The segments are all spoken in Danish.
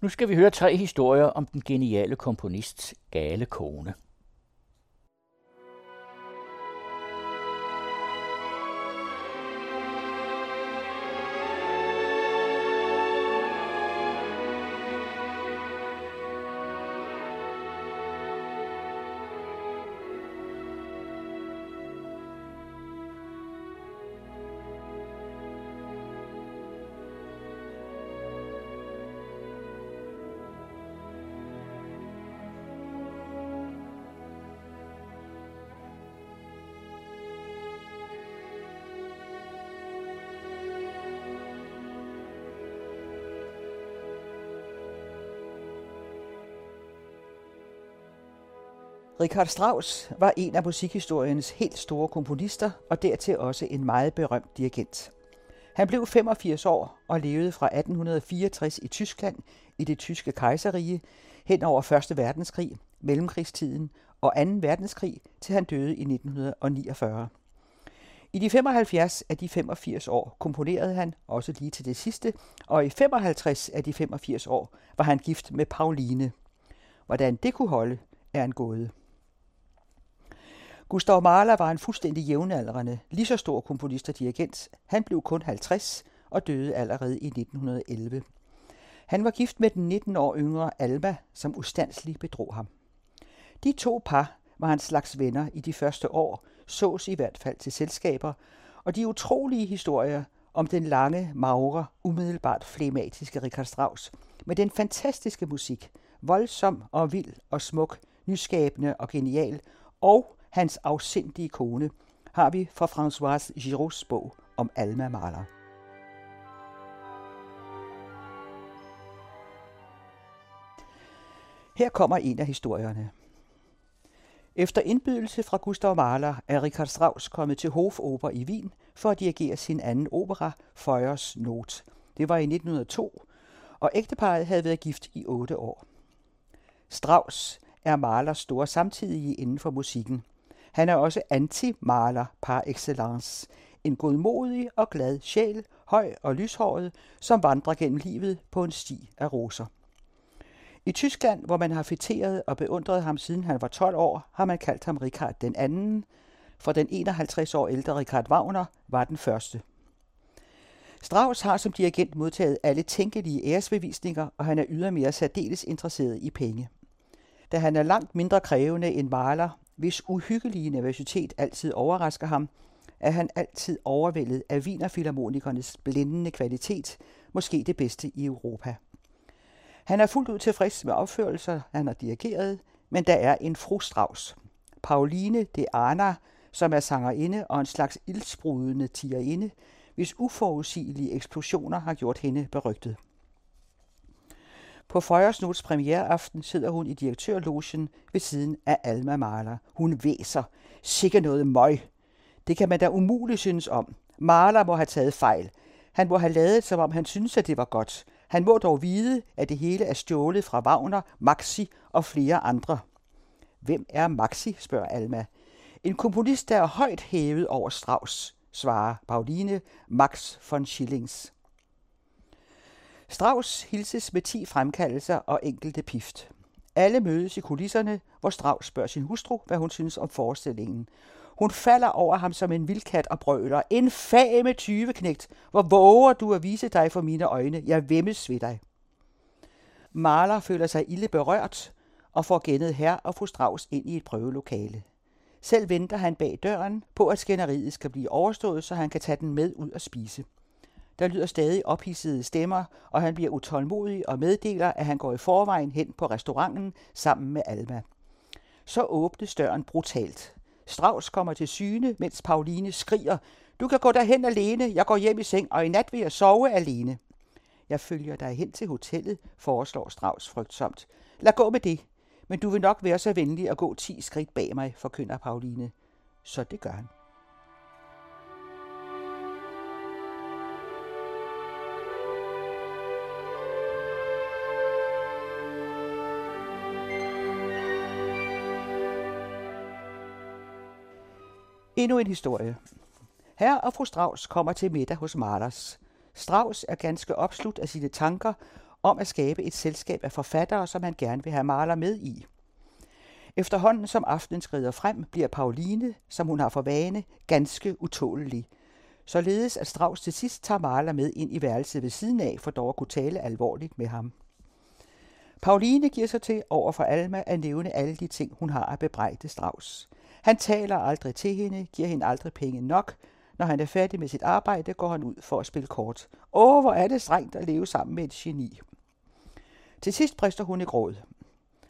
Nu skal vi høre tre historier om den geniale komponists gale kone. Richard Strauss var en af musikhistoriens helt store komponister og dertil også en meget berømt dirigent. Han blev 85 år og levede fra 1864 i Tyskland i det tyske kejserrige hen over 1. verdenskrig, mellemkrigstiden og 2. verdenskrig, til han døde i 1949. I de 75 af de 85 år komponerede han også lige til det sidste, og i 55 af de 85 år var han gift med Pauline. Hvordan det kunne holde, er en gåde. Gustav Mahler var en fuldstændig jævnaldrende, lige så stor komponist og dirigent. Han blev kun 50 og døde allerede i 1911. Han var gift med den 19 år yngre Alma, som ustandsligt bedrog ham. De to par var en slags venner i de første år, sås i hvert fald til selskaber, og de utrolige historier om den lange, magre, umiddelbart flematiske Richard Strauss, med den fantastiske musik, voldsom og vild og smuk, nyskabende og genial, og hans afsindige kone, har vi fra François Girauds bog om Alma Mahler. Her kommer en af historierne. Efter indbydelse fra Gustav Mahler er Richard Strauss kommet til Hofoper i Wien for at dirigere sin anden opera, Føjers Not. Det var i 1902, og ægteparret havde været gift i otte år. Strauss er Mahlers store samtidige inden for musikken – han er også antimaler par excellence. En godmodig og glad sjæl, høj og lyshåret, som vandrer gennem livet på en sti af roser. I Tyskland, hvor man har fætteret og beundret ham siden han var 12 år, har man kaldt ham Richard den anden, for den 51 år ældre Richard Wagner var den første. Strauss har som dirigent modtaget alle tænkelige æresbevisninger, og han er ydermere særdeles interesseret i penge. Da han er langt mindre krævende end Mahler, hvis uhyggelige nervøsitet altid overrasker ham, er han altid overvældet af vinerfilharmonikernes blændende kvalitet, måske det bedste i Europa. Han er fuldt ud tilfreds med opførelser, han har dirigeret, men der er en frustraus. Pauline de Arna, som er sangerinde og en slags ildsprudende tigerinde, hvis uforudsigelige eksplosioner har gjort hende berygtet. På Feuersnots premiereaften sidder hun i direktørlogen ved siden af Alma Mahler. Hun væser. Sikke noget møg. Det kan man da umuligt synes om. Mahler må have taget fejl. Han må have lavet, som om han synes, at det var godt. Han må dog vide, at det hele er stjålet fra Wagner, Maxi og flere andre. Hvem er Maxi, spørger Alma. En komponist, der er højt hævet over Strauss, svarer Pauline Max von Schillings. Strauss hilses med 10 fremkaldelser og enkelte pift. Alle mødes i kulisserne, hvor Strauss spørger sin hustru, hvad hun synes om forestillingen. Hun falder over ham som en vildkat og brøler. En fame tyveknægt, hvor våger du at vise dig for mine øjne? Jeg vemmes ved dig. Maler føler sig ille berørt og får gennet her og fru Strauss ind i et prøvelokale. Selv venter han bag døren på, at skænderiet skal blive overstået, så han kan tage den med ud og spise. Der lyder stadig ophidsede stemmer, og han bliver utålmodig og meddeler, at han går i forvejen hen på restauranten sammen med Alma. Så åbnes døren brutalt. Strauss kommer til syne, mens Pauline skriger, du kan gå derhen alene, jeg går hjem i seng, og i nat vil jeg sove alene. Jeg følger dig hen til hotellet, foreslår Strauss frygtsomt. Lad gå med det, men du vil nok være så venlig at gå ti skridt bag mig, forkynder Pauline. Så det gør han. Endnu en historie. Herr og fru Strauss kommer til middag hos Marlers. Strauss er ganske opslut af sine tanker om at skabe et selskab af forfattere, som han gerne vil have Marler med i. Efterhånden som aftenen skrider frem, bliver Pauline, som hun har for vane, ganske utålelig. Således at Strauss til sidst tager Marler med ind i værelset ved siden af, for dog at kunne tale alvorligt med ham. Pauline giver sig til over for Alma at nævne alle de ting, hun har at bebrejde Strauss. Han taler aldrig til hende, giver hende aldrig penge nok. Når han er færdig med sit arbejde, går han ud for at spille kort. Åh, hvor er det strengt at leve sammen med et geni. Til sidst brister hun i gråd.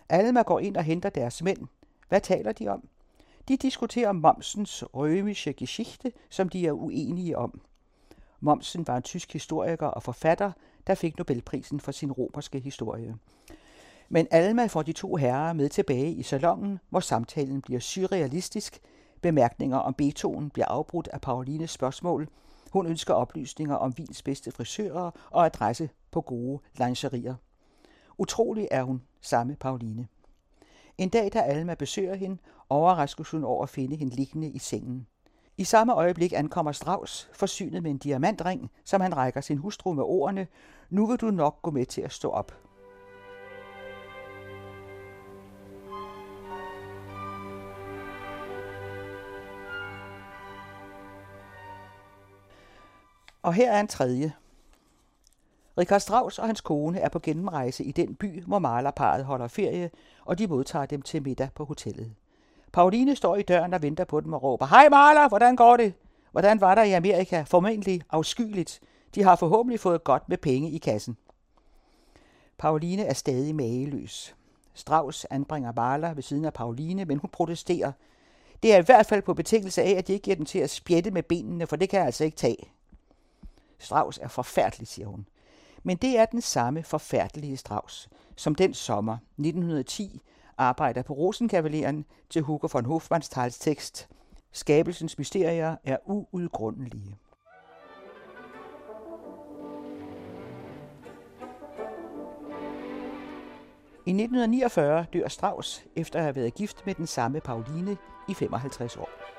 Alma går ind og henter deres mænd. Hvad taler de om? De diskuterer Momsens rømische Geschichte, som de er uenige om. Momsen var en tysk historiker og forfatter, der fik Nobelprisen for sin romerske historie. Men Alma får de to herrer med tilbage i salongen, hvor samtalen bliver surrealistisk. Bemærkninger om Beethoven bliver afbrudt af Paulines spørgsmål. Hun ønsker oplysninger om Vins bedste frisører og adresse på gode lingerier. Utrolig er hun, samme Pauline. En dag, da Alma besøger hende, overraskes hun over at finde hende liggende i sengen. I samme øjeblik ankommer Strauss, forsynet med en diamantring, som han rækker sin hustru med ordene, nu vil du nok gå med til at stå op. Og her er en tredje. Richard Strauss og hans kone er på gennemrejse i den by, hvor malerparet holder ferie, og de modtager dem til middag på hotellet. Pauline står i døren og venter på dem og råber, Hej maler, hvordan går det? Hvordan var der i Amerika? Formentlig afskyeligt. De har forhåbentlig fået godt med penge i kassen. Pauline er stadig mageløs. Strauss anbringer Maler ved siden af Pauline, men hun protesterer. Det er i hvert fald på betingelse af, at de ikke giver den til at spjætte med benene, for det kan jeg altså ikke tage. Strauss er forfærdelig, siger hun. Men det er den samme forfærdelige Strauss, som den sommer 1910 arbejder på Rosenkavaleren til Hugo von Hofmannsthals tekst Skabelsens mysterier er uudgrundelige. I 1949 dør Strauss efter at have været gift med den samme Pauline i 55 år.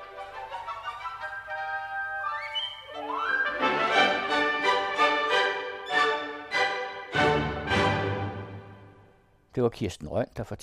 Det var Kirsten Røn, der fortalte